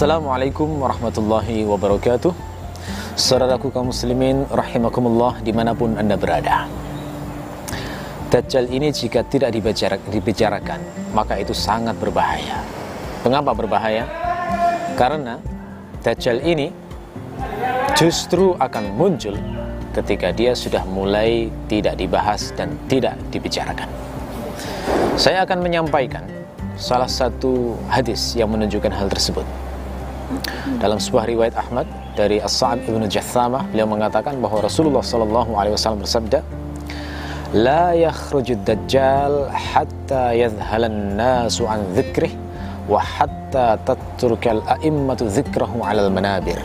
Assalamualaikum warahmatullahi wabarakatuh Saudaraku kaum muslimin rahimakumullah di mana pun anda berada Dajjal ini jika tidak dibicarakan maka itu sangat berbahaya Mengapa berbahaya? Karena Dajjal ini justru akan muncul ketika dia sudah mulai tidak dibahas dan tidak dibicarakan Saya akan menyampaikan salah satu hadis yang menunjukkan hal tersebut. Dalam sebuah riwayat Ahmad dari As-Sa'ab ibnu Jathamah, beliau mengatakan bahwa Rasulullah Shallallahu Alaihi Wasallam bersabda, لا يخرج الدجال حتى يذهل الناس عن ذكره وحتى تترك الأئمة ذكره على المنابر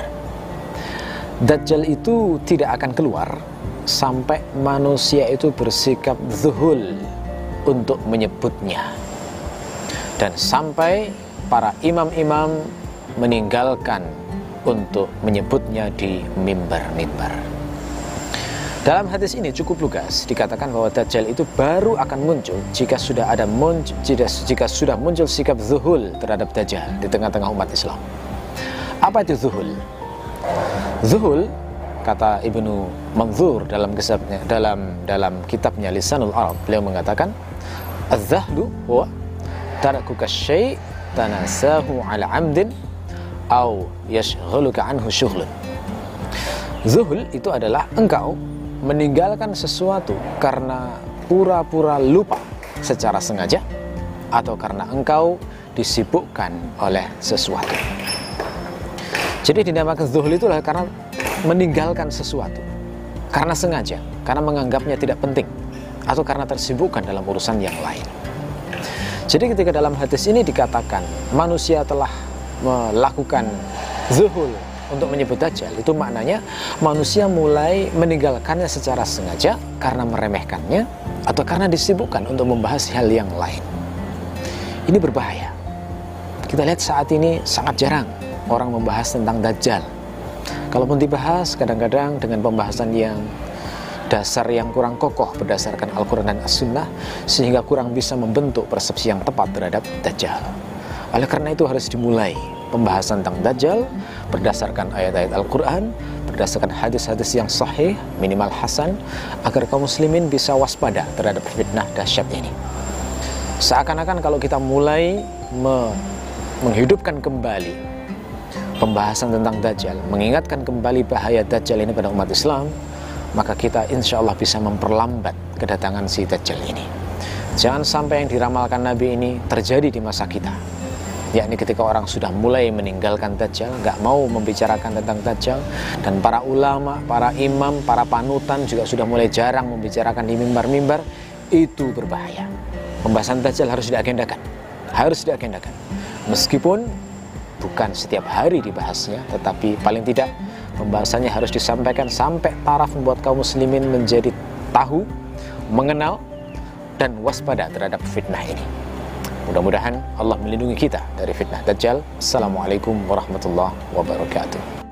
Dajjal itu tidak akan keluar sampai manusia itu bersikap zuhul untuk menyebutnya dan sampai para imam-imam meninggalkan untuk menyebutnya di mimbar-mimbar. Dalam hadis ini cukup lugas dikatakan bahwa Dajjal itu baru akan muncul jika sudah ada muncul, jika, sudah muncul sikap zuhul terhadap Dajjal di tengah-tengah umat Islam. Apa itu zuhul? Zuhul kata Ibnu Manzur dalam kitabnya dalam dalam kitabnya Lisanul Arab beliau mengatakan az-zahdu huwa tarakuka syai' tanasahu ala amdin au yashghaluka anhu syughlun. Zuhul itu adalah engkau meninggalkan sesuatu karena pura-pura lupa secara sengaja atau karena engkau disibukkan oleh sesuatu. Jadi dinamakan zuhul itulah karena meninggalkan sesuatu karena sengaja, karena menganggapnya tidak penting atau karena tersibukkan dalam urusan yang lain. Jadi ketika dalam hadis ini dikatakan manusia telah melakukan zuhul untuk menyebut dajjal itu maknanya manusia mulai meninggalkannya secara sengaja karena meremehkannya atau karena disibukkan untuk membahas hal yang lain. Ini berbahaya. Kita lihat saat ini sangat jarang orang membahas tentang dajjal. Kalaupun dibahas kadang-kadang dengan pembahasan yang dasar yang kurang kokoh berdasarkan Al-Quran dan As-Sunnah sehingga kurang bisa membentuk persepsi yang tepat terhadap Dajjal. Oleh karena itu harus dimulai pembahasan tentang Dajjal berdasarkan ayat-ayat Al-Quran, berdasarkan hadis-hadis yang sahih, minimal hasan, agar kaum muslimin bisa waspada terhadap fitnah dahsyat ini. Seakan-akan kalau kita mulai me menghidupkan kembali pembahasan tentang Dajjal, mengingatkan kembali bahaya Dajjal ini pada umat Islam, maka kita insya Allah bisa memperlambat kedatangan si Dajjal ini. Jangan sampai yang diramalkan Nabi ini terjadi di masa kita. Yakni ketika orang sudah mulai meninggalkan Dajjal, nggak mau membicarakan tentang Dajjal, dan para ulama, para imam, para panutan juga sudah mulai jarang membicarakan di mimbar-mimbar, itu berbahaya. Pembahasan Dajjal harus diagendakan, harus diagendakan. Meskipun bukan setiap hari dibahasnya, tetapi paling tidak pembahasannya harus disampaikan sampai taraf membuat kaum muslimin menjadi tahu, mengenal, dan waspada terhadap fitnah ini. Mudah-mudahan Allah melindungi kita dari fitnah Dajjal. Assalamualaikum warahmatullahi wabarakatuh.